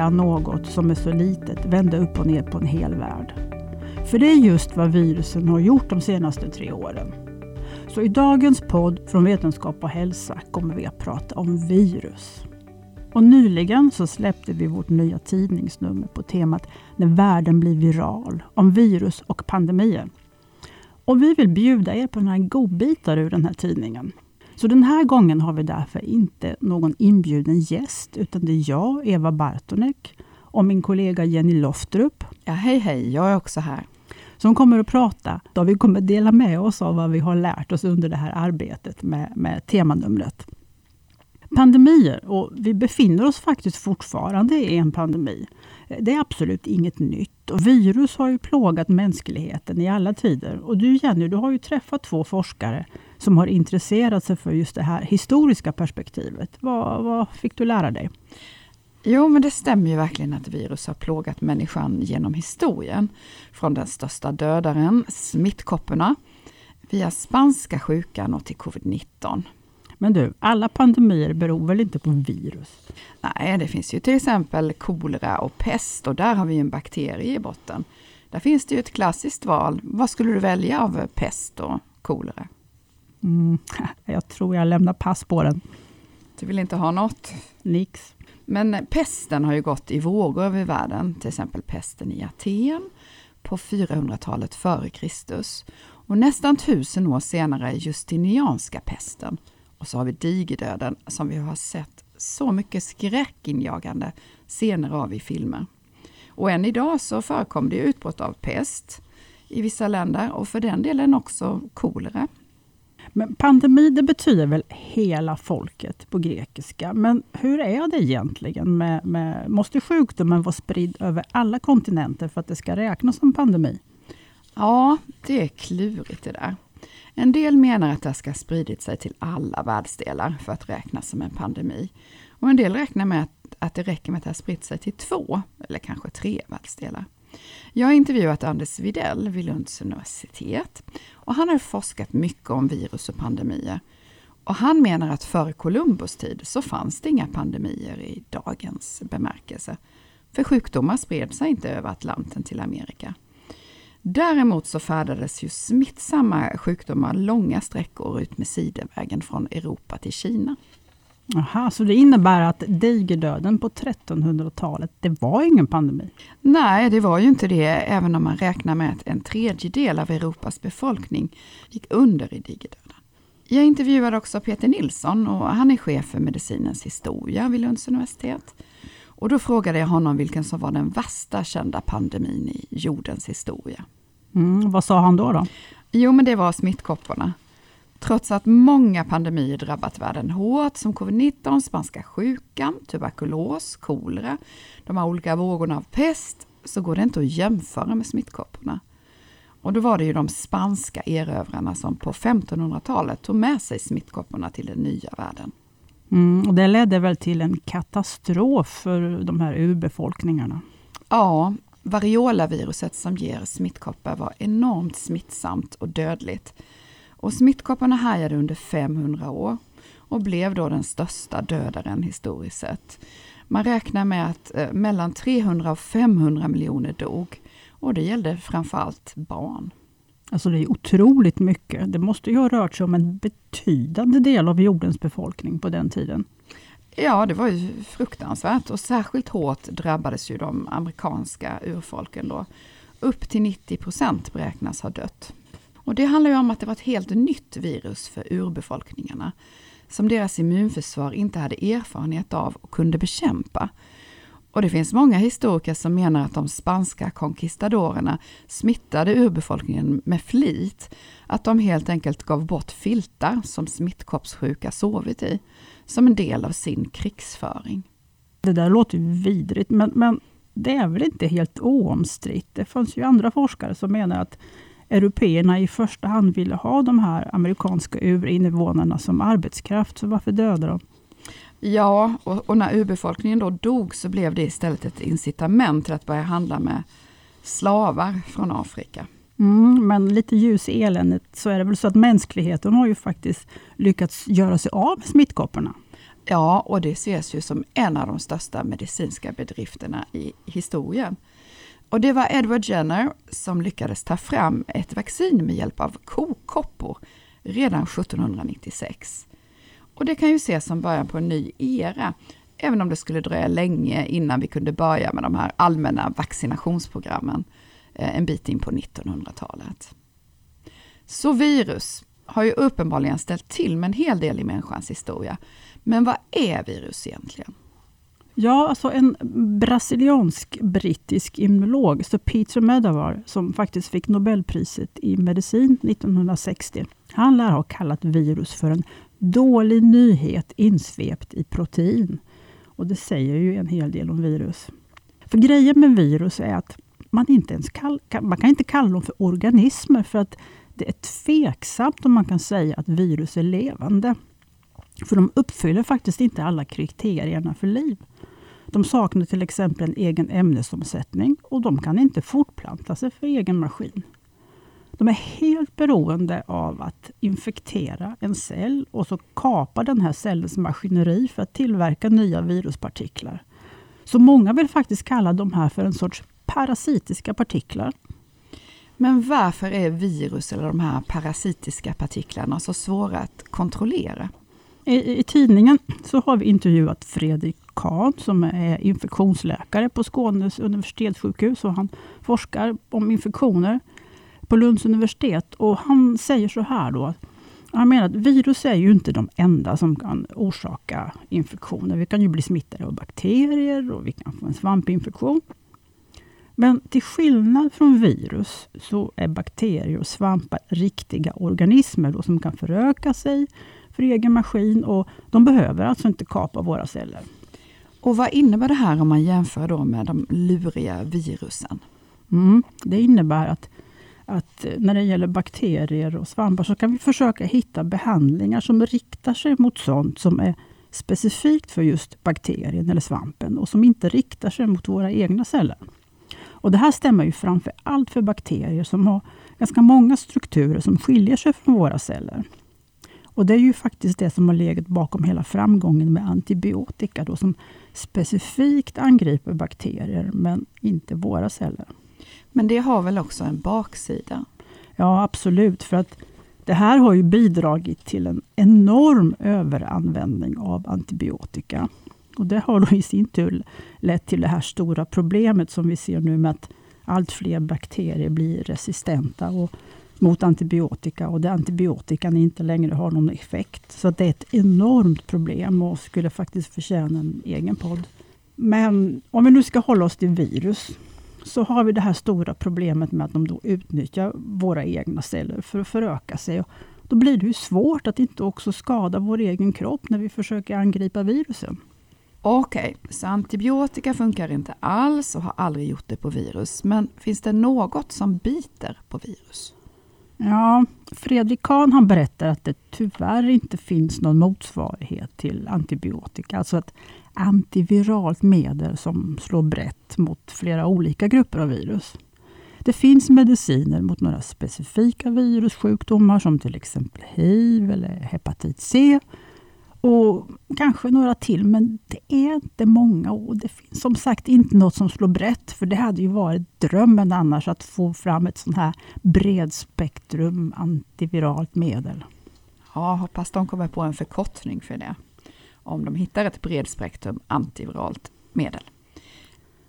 kan något som är så litet vända upp och ner på en hel värld. För det är just vad virusen har gjort de senaste tre åren. Så i dagens podd från Vetenskap och hälsa kommer vi att prata om virus. Och nyligen så släppte vi vårt nya tidningsnummer på temat När världen blir viral, om virus och pandemier. Och vi vill bjuda er på några godbitar ur den här tidningen. Så den här gången har vi därför inte någon inbjuden gäst, utan det är jag, Eva Bartonek, och min kollega Jenny Loftrup. Ja, hej hej, jag är också här. Som kommer att prata, då vi kommer dela med oss av vad vi har lärt oss under det här arbetet med, med temanumret. Pandemier, och vi befinner oss faktiskt fortfarande i en pandemi. Det är absolut inget nytt. Och virus har ju plågat mänskligheten i alla tider. Och du Jenny, du har ju träffat två forskare som har intresserat sig för just det här historiska perspektivet. Vad, vad fick du lära dig? Jo, men det stämmer ju verkligen att virus har plågat människan genom historien. Från den största dödaren, smittkopporna, via spanska sjukan och till covid-19. Men du, alla pandemier beror väl inte på virus? Nej, det finns ju till exempel kolera och pest och där har vi en bakterie i botten. Där finns det ju ett klassiskt val. Vad skulle du välja av pest och kolera? Mm, jag tror jag lämnar pass på den. Du vill inte ha något? Nix. Men pesten har ju gått i vågor över världen, till exempel pesten i Aten på 400-talet före Kristus. Och nästan tusen år senare Justinianska pesten. Och så har vi digerdöden som vi har sett så mycket skräckinjagande scener av i filmer. Och än idag så förekommer det utbrott av pest i vissa länder och för den delen också kolera. Men pandemi, det betyder väl hela folket på grekiska. Men hur är det egentligen? Med, med, måste sjukdomen vara spridd över alla kontinenter för att det ska räknas som pandemi? Ja, det är klurigt det där. En del menar att det ska spridit sig till alla världsdelar för att räknas som en pandemi. Och en del räknar med att, att det räcker med att det har spritt sig till två eller kanske tre världsdelar. Jag har intervjuat Anders Videll vid Lunds universitet och han har forskat mycket om virus och pandemier. Och han menar att före Columbus tid så fanns det inga pandemier i dagens bemärkelse. För sjukdomar spred sig inte över Atlanten till Amerika. Däremot så färdades ju smittsamma sjukdomar långa sträckor ut med sidenvägen från Europa till Kina. Aha, så det innebär att digerdöden på 1300-talet, det var ingen pandemi? Nej, det var ju inte det, även om man räknar med att en tredjedel av Europas befolkning gick under i digerdöden. Jag intervjuade också Peter Nilsson och han är chef för medicinens historia vid Lunds universitet. Och då frågade jag honom vilken som var den värsta kända pandemin i jordens historia. Mm, vad sa han då? då? Jo, men det var smittkopporna. Trots att många pandemier drabbat världen hårt, som covid-19, spanska sjukan, tuberkulos, kolera, de här olika vågorna av pest, så går det inte att jämföra med smittkopporna. Och då var det ju de spanska erövrarna som på 1500-talet tog med sig smittkopporna till den nya världen. Mm, och det ledde väl till en katastrof för de här urbefolkningarna? Ja, variolaviruset som ger smittkoppor var enormt smittsamt och dödligt. Och smittkopporna härjade under 500 år och blev då den största dödaren historiskt sett. Man räknar med att eh, mellan 300 och 500 miljoner dog och det gällde framförallt barn. Alltså det är otroligt mycket. Det måste ju ha rört sig om en betydande del av jordens befolkning på den tiden. Ja, det var ju fruktansvärt och särskilt hårt drabbades ju de amerikanska urfolken då. Upp till 90 procent beräknas ha dött. Och det handlar ju om att det var ett helt nytt virus för urbefolkningarna som deras immunförsvar inte hade erfarenhet av och kunde bekämpa. Och det finns många historiker som menar att de spanska conquistadorerna smittade urbefolkningen med flit. Att de helt enkelt gav bort filtar som smittkoppssjuka sovit i, som en del av sin krigsföring. Det där låter ju vidrigt, men, men det är väl inte helt oomstritt? Det fanns ju andra forskare som menar att européerna i första hand ville ha de här amerikanska urinvånarna som arbetskraft, så varför döda dem? Ja, och, och, när urbefolkningen då dog så blev det istället ett incitament till att börja handla med slavar från Afrika. Mm, men lite ljus i eländet så är det väl så att mänskligheten har ju faktiskt lyckats göra sig av med smittkopporna. Ja, och det ses ju som en av de största medicinska bedrifterna i historien. Och det var Edward Jenner som lyckades ta fram ett vaccin med hjälp av kokoppor redan 1796. Och det kan ju ses som början på en ny era, även om det skulle dröja länge innan vi kunde börja med de här allmänna vaccinationsprogrammen eh, en bit in på 1900-talet. Så virus har ju uppenbarligen ställt till med en hel del i människans historia. Men vad är virus egentligen? Ja, alltså en brasiliansk-brittisk immunolog, så Peter Medavar som faktiskt fick Nobelpriset i medicin 1960. Han lär ha kallat virus för en dålig nyhet insvept i protein. Och det säger ju en hel del om virus. För grejen med virus är att man inte ens kall, man kan inte kalla dem för organismer för att det är tveksamt om man kan säga att virus är levande. För de uppfyller faktiskt inte alla kriterierna för liv. De saknar till exempel en egen ämnesomsättning och de kan inte fortplanta sig för egen maskin. De är helt beroende av att infektera en cell och så kapa den här cellens maskineri för att tillverka nya viruspartiklar. Så många vill faktiskt kalla de här för en sorts parasitiska partiklar. Men varför är virus eller de här parasitiska partiklarna så svåra att kontrollera? I, I, tidningen så har vi intervjuat Fredrik Kahn som är infektionsläkare på Skånes universitetssjukhus och han forskar om infektioner på Lunds universitet. Och Han säger så här då. Han menar att virus är ju inte de enda som kan orsaka infektioner. Vi kan ju bli smittade av bakterier och vi kan få en svampinfektion. Men till skillnad från virus så är bakterier och svampar riktiga organismer då, som kan föröka sig för egen maskin och de behöver alltså inte kapa våra celler. Och vad innebär det här om man jämför då med de luriga virusen? Mm, det innebär att, att när det gäller bakterier och svampar så kan vi försöka hitta behandlingar som riktar sig mot sånt som är specifikt för just bakterien eller svampen och som inte riktar sig mot våra egna celler. Och Det här stämmer ju framför allt för bakterier som har ganska många strukturer som skiljer sig från våra celler. Och Det är ju faktiskt det som har legat bakom hela framgången med antibiotika då, som specifikt angriper bakterier men inte våra celler. Men det har väl också en baksida? Ja, absolut. För att det här har ju bidragit till en enorm överanvändning av antibiotika. Och Det har då i sin tur lett till det här stora problemet som vi ser nu med att allt fler bakterier blir resistenta och mot antibiotika och där antibiotikan inte längre har någon effekt. Så det är ett enormt problem och skulle faktiskt förtjäna en egen podd. Men om vi nu ska hålla oss till virus så har vi det här stora problemet med att de då utnyttjar våra egna celler för att föröka sig. Då blir det ju svårt att inte också skada vår egen kropp när vi försöker angripa virusen. Okej, okay, så antibiotika funkar inte alls och har aldrig gjort det på virus. Men finns det något som biter på virus? Ja, Fredrik Kahn han berättar att det tyvärr inte finns någon motsvarighet till antibiotika. Alltså ett antiviralt medel som slår brett mot flera olika grupper av virus. Det finns mediciner mot några specifika virussjukdomar som till exempel hiv eller hepatit C och kanske några till, men det är inte många och det finns som sagt inte något som slår brett, för det hade ju varit drömmen annars att få fram ett sånt här bredspektrum antiviralt medel. Ja, hoppas de kommer på en förkortning för det. Om de hittar ett bredspektrum antiviralt medel.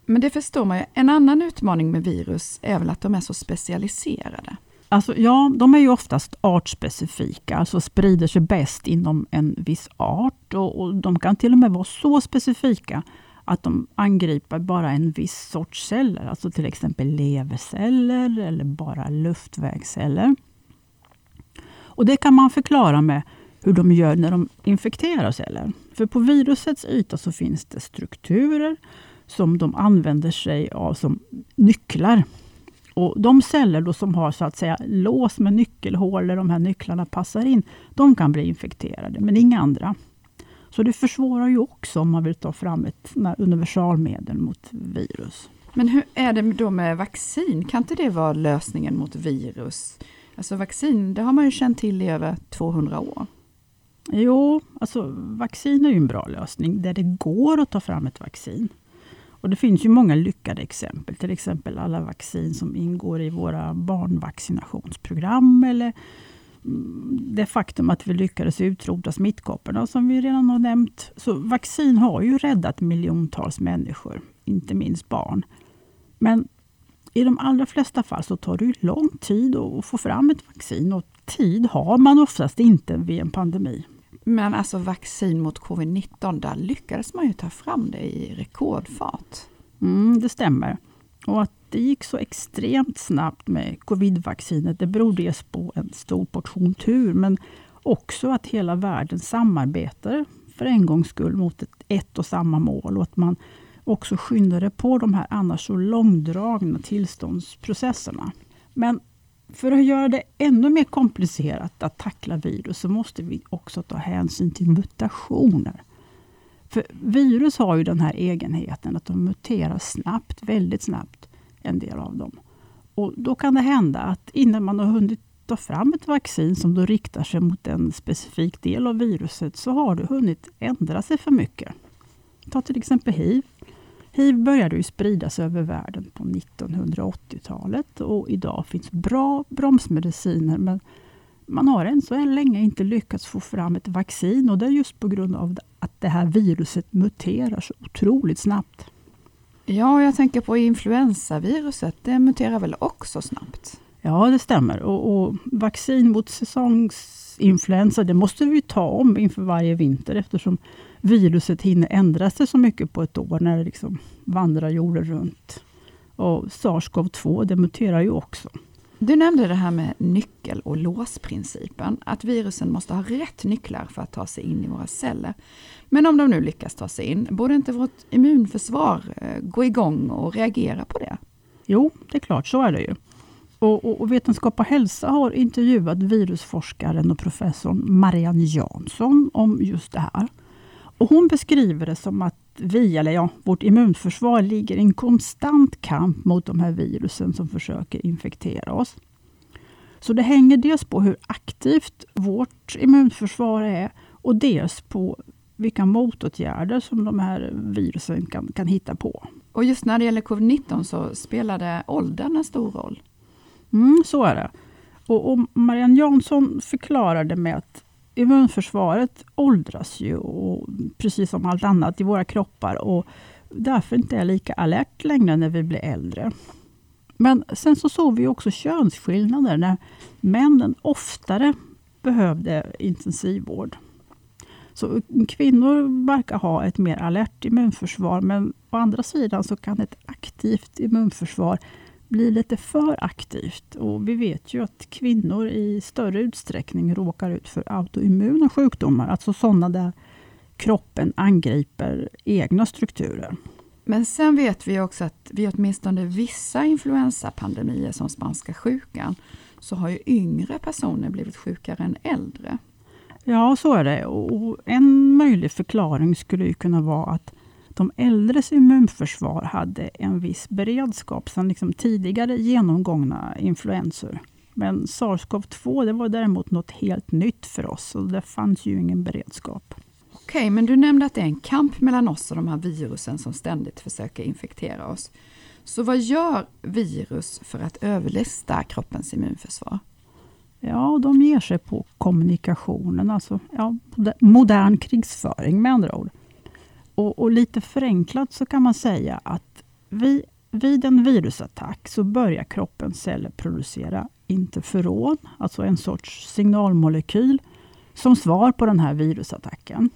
Men det förstår man ju. En annan utmaning med virus är väl att de är så specialiserade. Alltså, ja, de är ju oftast artspecifika, alltså sprider sig bäst inom en viss art. Och, och, De kan till och med vara så specifika att de angriper bara en viss sorts celler, alltså till exempel leverceller eller bara luftvägsceller. Och Det kan man förklara med hur de gör när de infekterar celler. För på virusets yta så finns det strukturer som de använder sig av som nycklar och De celler då som har så att säga lås med nyckelhål där de här nycklarna passar in, de kan bli infekterade, men inga andra. Så det försvårar ju också om man vill ta fram ett universalmedel mot virus. Men hur är det då med vaccin? Kan inte det vara lösningen mot virus? Alltså vaccin, det har man ju känt till i över 200 år. Jo, alltså vaccin är ju en bra lösning där det går att ta fram ett vaccin. Och Det finns ju många lyckade exempel, till exempel alla vaccin som ingår i våra barnvaccinationsprogram eller mm, det faktum att vi lyckades utrota smittkopporna som vi redan har nämnt. Så vaccin har ju räddat miljontals människor, inte minst barn. Men i de allra flesta fall så tar det lång tid att få fram ett vaccin och tid har man oftast inte vid en pandemi. Men alltså vaccin mot covid-19, där lyckades man ju ta fram det i rekordfart. Mm, det stämmer. Och att det gick så extremt snabbt med covid-vaccinet, det beror dels på en stor portion tur, men också att hela världen samarbetade för en gångs skull mot ett, ett och samma mål och att man också skyndade på de här annars så långdragna tillståndsprocesserna. Men för att göra det ännu mer komplicerat att tackla virus så måste vi också ta hänsyn till mutationer. För virus har ju den här egenheten att de muterar snabbt, väldigt snabbt, en del av dem. Och Då kan det hända att innan man har hunnit ta fram ett vaccin som då riktar sig mot en specifik del av viruset så har det hunnit ändra sig för mycket. Ta till exempel hiv. Hiv började ju spridas över världen på 1980-talet och idag finns bra bromsmediciner men man har än så länge inte lyckats få fram ett vaccin och det är just på grund av att det här viruset muterar så otroligt snabbt. Ja, jag tänker på influensaviruset. Det muterar väl också snabbt? Ja, det stämmer. Och, och vaccin mot säsongsinfluensa det måste vi ta om inför varje vinter eftersom viruset hinner ändra sig så mycket på ett år när det liksom vandrar jorden runt. Och SARS-CoV-2 det muterar ju också. Du nämnde det här med nyckel och låsprincipen, att virusen måste ha rätt nycklar för att ta sig in i våra celler. Men om de nu lyckas ta sig in, borde inte vårt immunförsvar eh, gå igång och reagera på det? Jo, det är klart, så är det ju. Och, och, och Vetenskap och hälsa har intervjuat virusforskaren och professorn Marianne Jansson om just det här. Och hon beskriver det som att vi, eller ja, vårt immunförsvar ligger i en konstant kamp mot de här virusen som försöker infektera oss. Så det hänger dels på hur aktivt vårt immunförsvar är och dels på vilka motåtgärder som de här virusen kan, kan hitta på. Och just när det gäller covid-19 så spelade åldern en stor roll. Mm, så är det. Och, och Marianne Jansson förklarade med att immunförsvaret åldras ju, och, precis som allt annat i våra kroppar och därför inte är lika alert längre när vi blir äldre. Men sen så såg vi också könsskillnader när männen oftare behövde intensivvård. Så kvinnor verkar ha ett mer alert immunförsvar men å andra sidan så kan ett aktivt immunförsvar blir lite för aktivt. Och vi vet ju att kvinnor i större utsträckning råkar ut för autoimmuna sjukdomar, alltså sådana där kroppen angriper egna strukturer. Men sen vet vi också att vid åtminstone vissa influensapandemier som spanska sjukan, så har ju yngre personer blivit sjukare än äldre. Ja, så är det. Och en möjlig förklaring skulle kunna vara att de äldres immunförsvar hade en viss beredskap sedan liksom tidigare genomgångna influensor. Men SARS-CoV-2 det var däremot något helt nytt för oss och det fanns ju ingen beredskap. Okej, men du nämnde att det är en kamp mellan oss och de här virusen som ständigt försöker infektera oss. Så vad gör virus för att överlista kroppens immunförsvar? Ja, de ger sig på kommunikationen, alltså ja, modern krigsföring med andra ord. Och, och, lite förenklat så kan man säga att vi, vid en virusattack så börjar kroppens celler producera interferon, alltså en sorts signalmolekyl, som svar på den här virusattacken.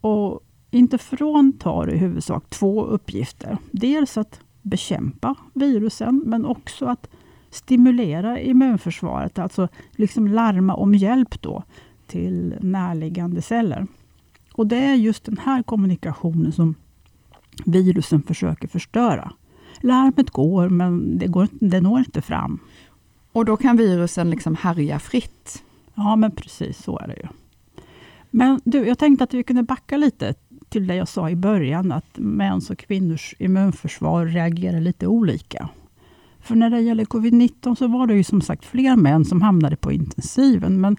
Och interferon tar i huvudsak två uppgifter. Dels att bekämpa virusen, men också att stimulera immunförsvaret, alltså liksom larma om hjälp då till närliggande celler. Och det är just den här kommunikationen som virusen försöker förstöra. Larmet går, men det, går, det når inte fram. Och då kan virusen liksom härja fritt? Ja, men precis så är det ju. Men du, jag tänkte att vi kunde backa lite till det jag sa i början, att mäns och kvinnors immunförsvar reagerar lite olika. För när det gäller covid-19 så var det ju som sagt fler män som hamnade på intensiven, men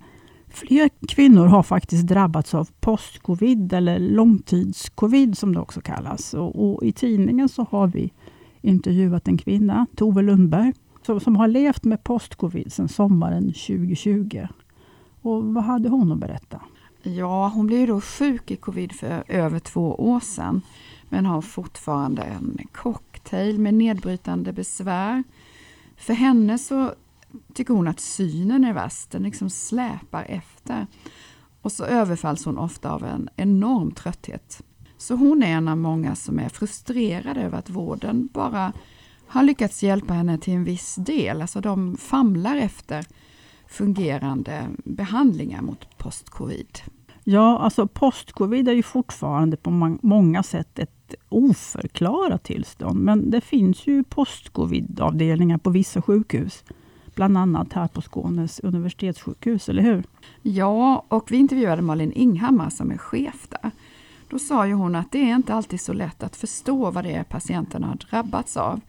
Fler kvinnor har faktiskt drabbats av postcovid eller långtidscovid som det också kallas. Och, och I tidningen så har vi intervjuat en kvinna, Tove Lundberg, som, som har levt med postcovid sedan sommaren 2020. Och Vad hade hon att berätta? Ja, hon blev då sjuk i covid för över två år sedan. Men har fortfarande en cocktail med nedbrytande besvär. För henne så tycker hon att synen är värst, den liksom släpar efter. Och så överfalls hon ofta av en enorm trötthet. Så hon är en av många som är frustrerade över att vården bara har lyckats hjälpa henne till en viss del. Alltså de famlar efter fungerande behandlingar mot post-covid. Ja, alltså post-covid är ju fortfarande på många sätt ett oförklarat tillstånd. Men det finns ju post-covid-avdelningar på vissa sjukhus. Bland annat här på Skånes universitetssjukhus, eller hur? Ja, och vi intervjuade Malin Inghammar som är chef där. Då sa ju hon att det är inte alltid så lätt att förstå vad det är patienterna har drabbats av.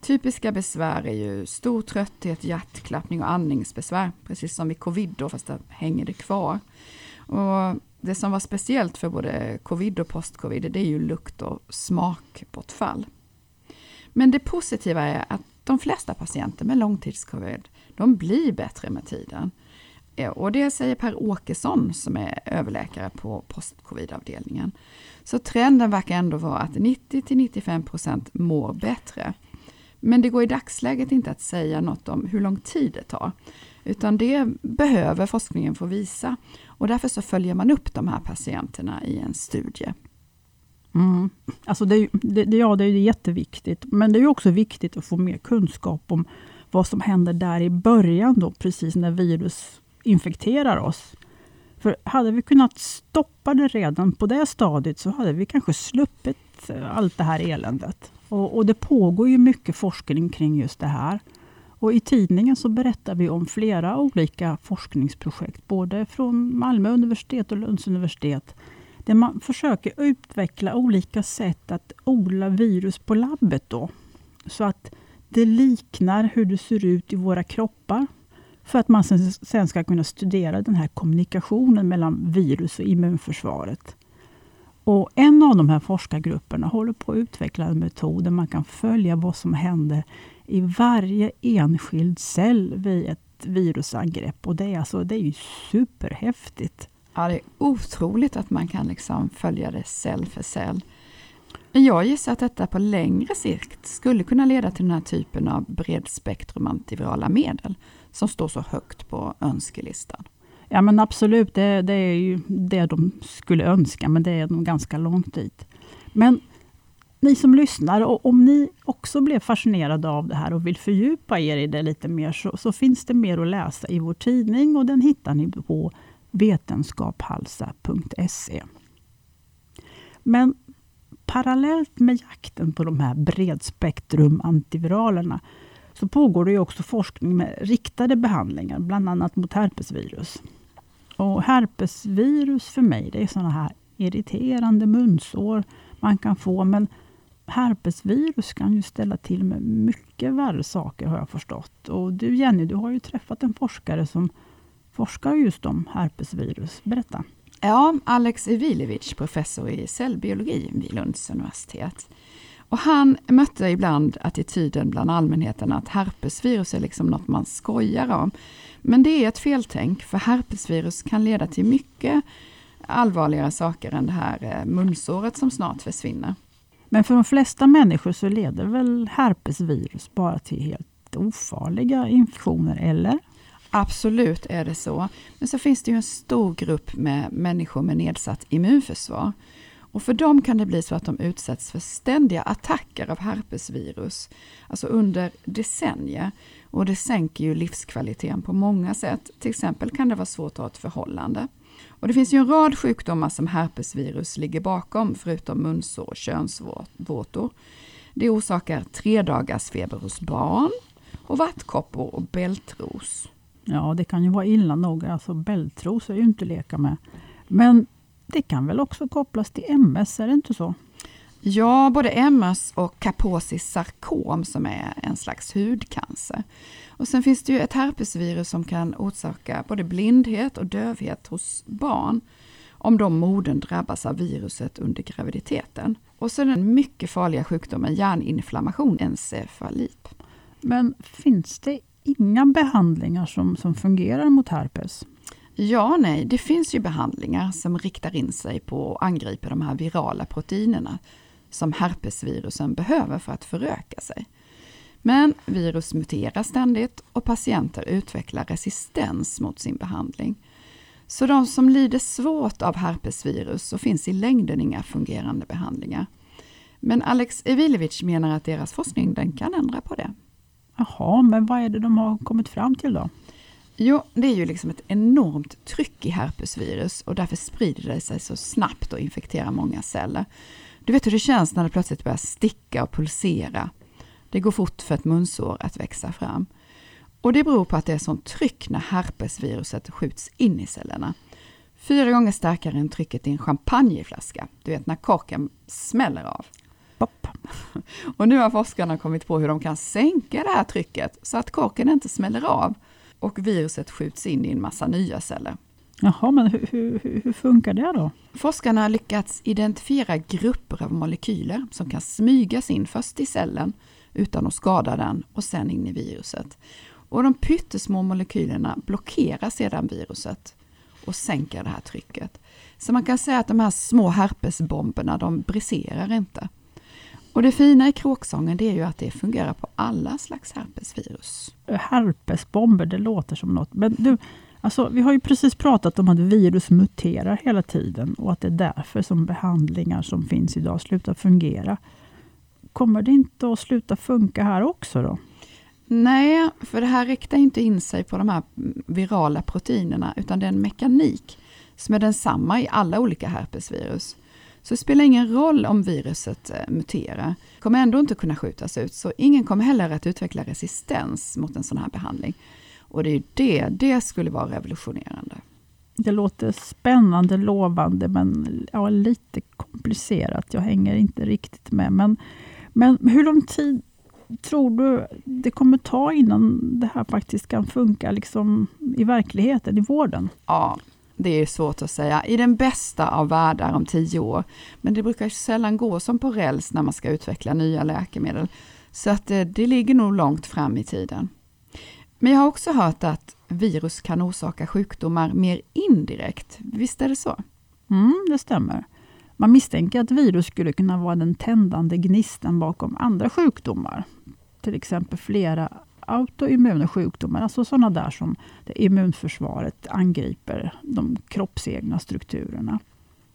Typiska besvär är ju stor trötthet, hjärtklappning och andningsbesvär, precis som i covid då, fast det hänger det kvar. Och det som var speciellt för både covid och postcovid det är ju lukt och smakbortfall. Men det positiva är att de flesta patienter med långtidscovid, de blir bättre med tiden. Och det säger Per Åkesson som är överläkare på postcovid-avdelningen. Så trenden verkar ändå vara att 90-95% mår bättre. Men det går i dagsläget inte att säga något om hur lång tid det tar. Utan det behöver forskningen få visa. Och därför så följer man upp de här patienterna i en studie. Mm. Alltså det, det, ja, det är jätteviktigt. Men det är också viktigt att få mer kunskap om vad som händer där i början, då, precis när virus infekterar oss. För hade vi kunnat stoppa det redan på det stadiet så hade vi kanske sluppit eh, allt det här eländet. Och, och det pågår ju mycket forskning kring just det här. Och I tidningen så berättar vi om flera olika forskningsprojekt, både från Malmö universitet och Lunds universitet, där man försöker utveckla olika sätt att odla virus på labbet. Då, så att det liknar hur det ser ut i våra kroppar. För att man sen ska kunna studera den här kommunikationen mellan virus och immunförsvaret. Och en av de här forskargrupperna håller på att utveckla en metod där man kan följa vad som händer i varje enskild cell vid ett virusangrepp. Och det är, alltså, det är ju superhäftigt. Ja, det är otroligt att man kan liksom följa det cell för cell. Men jag gissar att detta på längre sikt skulle kunna leda till den här typen av bredspektrum antivirala medel som står så högt på önskelistan. Ja men absolut, det, det, är ju det de skulle önska, men det är nog ganska långt dit. Men ni som lyssnar, och om ni också blev fascinerade av det här och vill fördjupa er i det lite mer, så, så finns det mer att läsa i vår tidning och den hittar ni på vetenskaphalsa.se. Men parallellt med jakten på de här bredspektrum antiviralerna så pågår det också forskning med riktade behandlingar, bland annat mot herpesvirus. Och herpesvirus för mig, det är sådana här irriterande munsår man kan få, men herpesvirus kan ju ställa till med mycket värre saker har jag förstått. Och du Jenny, du har ju träffat en forskare som forskar just om herpesvirus. Berätta. Ja, Alex Ivilevic, professor i cellbiologi vid Lunds universitet. Och han mötte ibland attityden bland allmänheten att herpesvirus är liksom något man skojar om. Men det är ett feltänk, för herpesvirus kan leda till mycket allvarligare saker än det här eh, munsåret som snart försvinner. Men för de flesta människor så leder väl herpesvirus bara till helt ofarliga infektioner, eller? Absolut är det så. Men så finns det ju en stor grupp med människor med nedsatt immunförsvar. Och för dem kan det bli så att de utsätts för ständiga attacker av herpesvirus, alltså under decennier. Och det sänker ju livskvaliteten på många sätt. Till exempel kan det vara svårt att ha ett förhållande. Och det finns ju en rad sjukdomar som herpesvirus ligger bakom, förutom munsår och könsvårtor. Det orsakar tre dagars feber hos barn och vattkoppor och bältros. Ja, det kan ju vara illa nog. Alltså bältros är ju inte att leka med. Men det kan väl också kopplas till MS, är det inte så? Ja, både MS och Kaposis sarkom som är en slags hudcancer. Och sen finns det ju ett herpesvirus som kan orsaka både blindhet och dövhet hos barn om de modern drabbas av viruset under graviditeten. Och så den mycket farliga sjukdomen hjärninflammation, encefalit. Men finns det inga behandlingar som, som fungerar mot herpes? Ja, nej, det finns ju behandlingar som riktar in sig på och angriper de här virala proteinerna som herpesvirusen behöver för att föröka sig. Men virus muterar ständigt och patienter utvecklar resistens mot sin behandling. Så de som lider svårt av herpesvirus så finns i längden inga fungerande behandlingar. Men Alex Evilevic menar att deras forskning den kan ändra på det. Jaha, men vad är det de har kommit fram till då? Jo, det är ju liksom ett enormt tryck i herpesvirus och därför sprider det sig så snabbt och infekterar många celler. Du vet hur det känns när det plötsligt börjar sticka och pulsera. Det går fort för ett munsår att växa fram. Och det beror på att det är sånt tryck när herpesviruset skjuts in i cellerna. Fyra gånger starkare än trycket i en champagneflaska. Du vet när korken smäller av. Och nu har forskarna kommit på hur de kan sänka det här trycket så att korken inte smäller av och viruset skjuts in i en massa nya celler. Jaha, men hur, hur, hur funkar det då? Forskarna har lyckats identifiera grupper av molekyler som kan smygas in först i cellen utan att skada den och sen in i viruset. Och de pyttesmå molekylerna blockerar sedan viruset och sänker det här trycket. Så man kan säga att de här små herpesbomberna, de briserar inte. Och det fina i kråksången det är ju att det fungerar på alla slags herpesvirus. Herpesbomber, det låter som något. Men du, alltså, vi har ju precis pratat om att virus muterar hela tiden och att det är därför som behandlingar som finns idag slutar fungera. Kommer det inte att sluta funka här också då? Nej, för det här riktar inte in sig på de här virala proteinerna, utan det är en mekanik som är densamma i alla olika herpesvirus. Så det spelar ingen roll om viruset eh, muterar, kommer ändå inte kunna skjutas ut, så ingen kommer heller att utveckla resistens mot en sån här behandling. Och det är det, det skulle vara revolutionerande. Det låter spännande, lovande, men ja, lite komplicerat. Jag hänger inte riktigt med. Men, men hur lång tid tror du det kommer ta innan det här faktiskt kan funka liksom, i verkligheten, i vården? Ja, det är svårt att säga. I den bästa av världar om tio år. Men det brukar sällan gå som på räls när man ska utveckla nya läkemedel. Så att det, det ligger nog långt fram i tiden. Men jag har också hört att virus kan orsaka sjukdomar mer indirekt. Visst är det så? Mm, det stämmer. Man misstänker att virus skulle kunna vara den tändande gnistan bakom andra sjukdomar. Till exempel flera autoimmuna sjukdomar, alltså sådana där som det immunförsvaret angriper de kroppsegna strukturerna.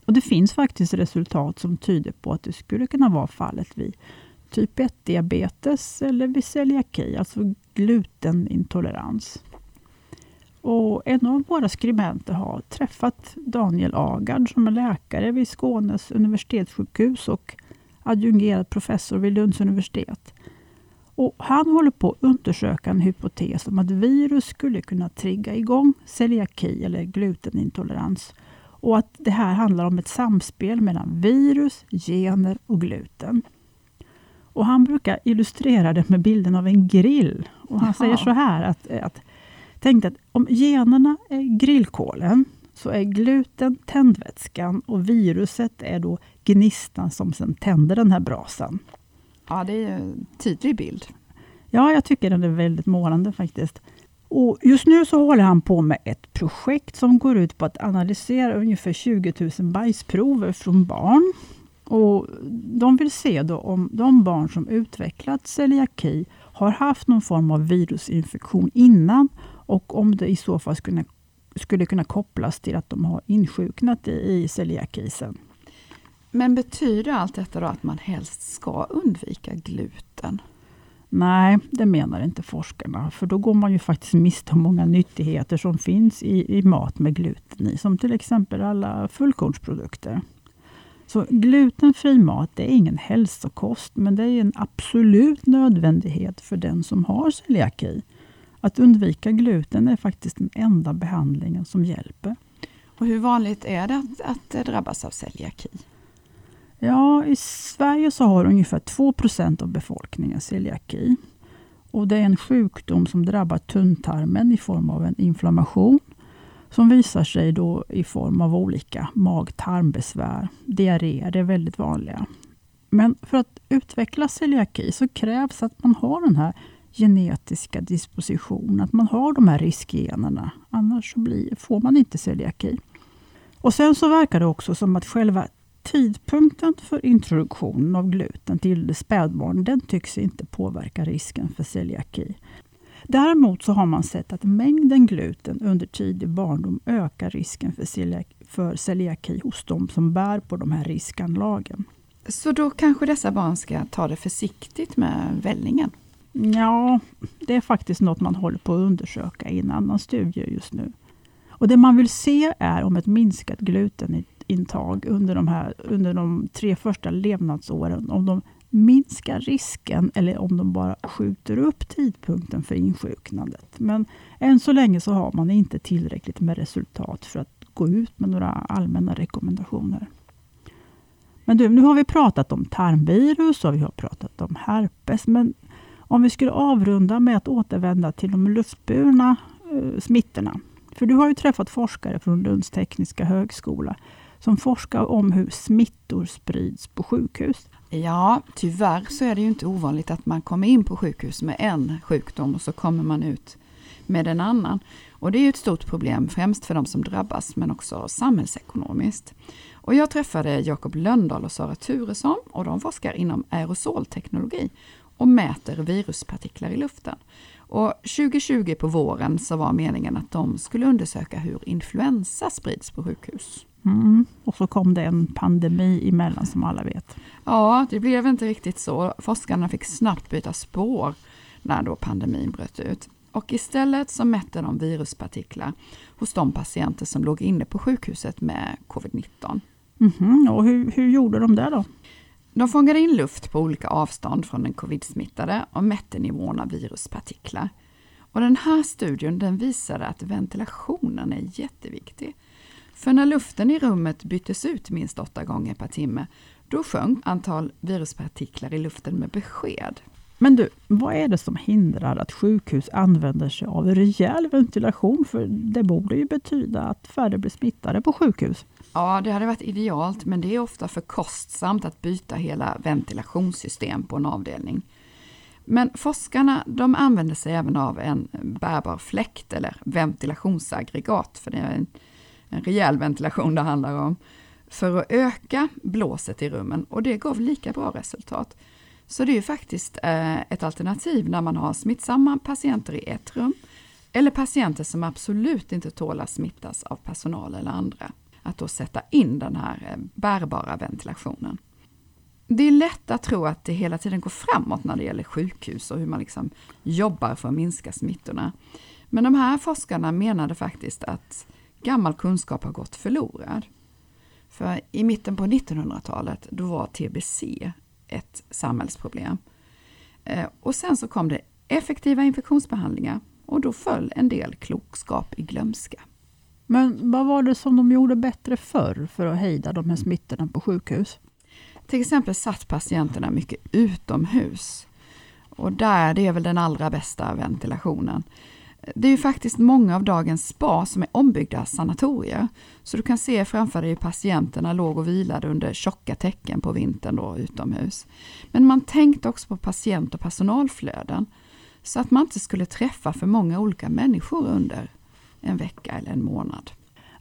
Och Det finns faktiskt resultat som tyder på att det skulle kunna vara fallet vid typ 1-diabetes eller vid celiaki, alltså glutenintolerans. Och en av våra skribenter har träffat Daniel Agard som är läkare vid Skånes universitetssjukhus och adjungerad professor vid Lunds universitet. Och han håller på att undersöka en hypotes om att virus skulle kunna trigga igång celiaki eller glutenintolerans och att det här handlar om ett samspel mellan virus, gener och gluten. Och Han brukar illustrera det med bilden av en grill. Och Han Jaha. säger så här att, att Tänk att om generna är grillkolen så är gluten tändvätskan och viruset är då gnistan som sen tänder den här brasan. Ja, det är en tydlig bild. Ja, jag tycker den är väldigt målande faktiskt. Och just nu så håller han på med ett projekt som går ut på att analysera ungefär 20 000 bajsprover från barn. Och de vill se då om de barn som utvecklat celiaki har haft någon form av virusinfektion innan och om det i så fall skulle, skulle kunna kopplas till att de har insjuknat i, i celiakisen. Men betyder allt detta då att man helst ska undvika gluten? Nej, det menar inte forskarna. För då går man ju faktiskt miste om många nyttigheter som finns i, i mat med gluten i. Som till exempel alla fullkornsprodukter. Så glutenfri mat det är ingen hälsokost, men det är en absolut nödvändighet för den som har celiaki. Att undvika gluten är faktiskt den enda behandlingen som hjälper. Och hur vanligt är det att, att drabbas av celiaki? Ja, i Sverige så har ungefär 2% av befolkningen celiaki. Och det är en sjukdom som drabbar tunntarmen i form av en inflammation som visar sig då i form av olika mag-tarmbesvär. Diarréer är väldigt vanliga. Men för att utveckla celiaki så krävs att man har den här genetiska dispositionen, att man har de här riskgenerna. Annars så blir, får man inte celiaki. Och sen så verkar det också som att själva tidpunkten för introduktionen av gluten till spädbarn, den tycks inte påverka risken för celiaki. Däremot så har man sett att mängden gluten under tidig barndom ökar risken för celiaki, för celiaki hos de som bär på de här riskanlagen. Så då kanske dessa barn ska ta det försiktigt med vällingen? Ja, det är faktiskt något man håller på att undersöka i en annan studie just nu. Och Det man vill se är om ett minskat glutenintag under de, här, under de tre första levnadsåren, om de minskar risken eller om de bara skjuter upp tidpunkten för insjuknandet. Men än så länge så har man inte tillräckligt med resultat för att gå ut med några allmänna rekommendationer. Men du, nu har vi pratat om tarmvirus och vi har pratat om herpes. Men om vi skulle avrunda med att återvända till de luftburna eh, smittorna. För du har ju träffat forskare från Lunds tekniska högskola som forskar om hur smittor sprids på sjukhus. Ja, tyvärr så är det ju inte ovanligt att man kommer in på sjukhus med en sjukdom och så kommer man ut med en annan. Och det är ett stort problem, främst för de som drabbas, men också samhällsekonomiskt. Och jag träffade Jakob Löndahl och Sara Turesson och de forskar inom aerosolteknologi och mäter viruspartiklar i luften. Och 2020 på våren så var meningen att de skulle undersöka hur influensa sprids på sjukhus. Mm. Och så kom det en pandemi emellan som alla vet. Ja, det blev inte riktigt så. Forskarna fick snabbt byta spår när då pandemin bröt ut. Och istället så mätte de viruspartiklar hos de patienter som låg inne på sjukhuset med covid-19. Mm -hmm. Och hur, hur gjorde de det då? De fångade in luft på olika avstånd från den covid-smittade och mätte nivån av viruspartiklar. Och den här studien den visade att ventilationen är jätteviktig. För när luften i rummet byttes ut minst åtta gånger per timme, då sjönk antal viruspartiklar i luften med besked. Men du, vad är det som hindrar att sjukhus använder sig av rejäl ventilation? För det borde ju betyda att färre blir smittade på sjukhus. Ja, det hade varit idealt, men det är ofta för kostsamt att byta hela ventilationssystem på en avdelning. Men forskarna de använder sig även av en bärbar fläkt eller ventilationsaggregat, för det är en, en rejäl ventilation det handlar om, för att öka blåset i rummen och det gav lika bra resultat. Så det är ju faktiskt eh, ett alternativ när man har smittsamma patienter i ett rum eller patienter som absolut inte tål att smittas av personal eller andra. Att då sätta in den här eh, bärbara ventilationen. Det är lätt att tro att det hela tiden går framåt när det gäller sjukhus och hur man liksom jobbar för att minska smittorna. Men de här forskarna menade faktiskt att gammal kunskap har gått förlorad. För i mitten på 1900-talet, då var TBC ett samhällsproblem. Eh, och sen så kom det effektiva infektionsbehandlingar och då föll en del klokskap i glömska. Men vad var det som de gjorde bättre förr för att hejda de här smittorna på sjukhus? Till exempel satt patienterna mycket utomhus. Och där, det är väl den allra bästa ventilationen. Det är ju faktiskt många av dagens spa som är ombyggda sanatorier. Så du kan se framför dig hur patienterna låg och vilade under tjocka täcken på vintern då, utomhus. Men man tänkte också på patient och personalflöden. Så att man inte skulle träffa för många olika människor under en vecka eller en månad.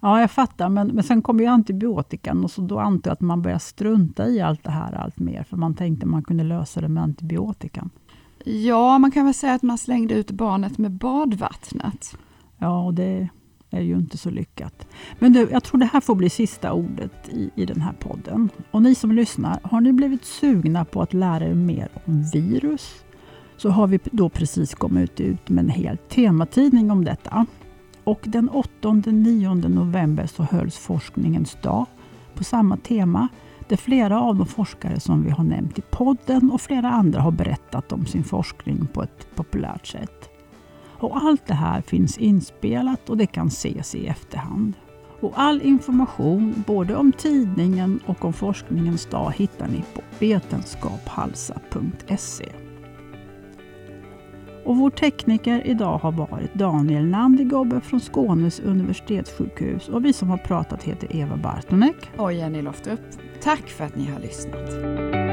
Ja, jag fattar. Men, men sen kom ju antibiotikan och så då antar jag att man började strunta i allt det här allt mer. För man tänkte man kunde lösa det med antibiotikan. Ja, man kan väl säga att man slängde ut barnet med badvattnet. Ja, och det är ju inte så lyckat. Men du, jag tror det här får bli sista ordet i, i den här podden. Och ni som lyssnar, har ni blivit sugna på att lära er mer om virus? Så har vi då precis kommit ut med en hel tematidning om detta. Och den 8-9 november så hölls forskningens dag på samma tema där flera av de forskare som vi har nämnt i podden och flera andra har berättat om sin forskning på ett populärt sätt. Och allt det här finns inspelat och det kan ses i efterhand. Och all information både om tidningen och om forskningens dag hittar ni på vetenskaphalsa.se. Och vår tekniker idag har varit Daniel Nandigobbe från Skånes universitetssjukhus och vi som har pratat heter Eva Bartonek och Jenny Loftup. Tack för att ni har lyssnat.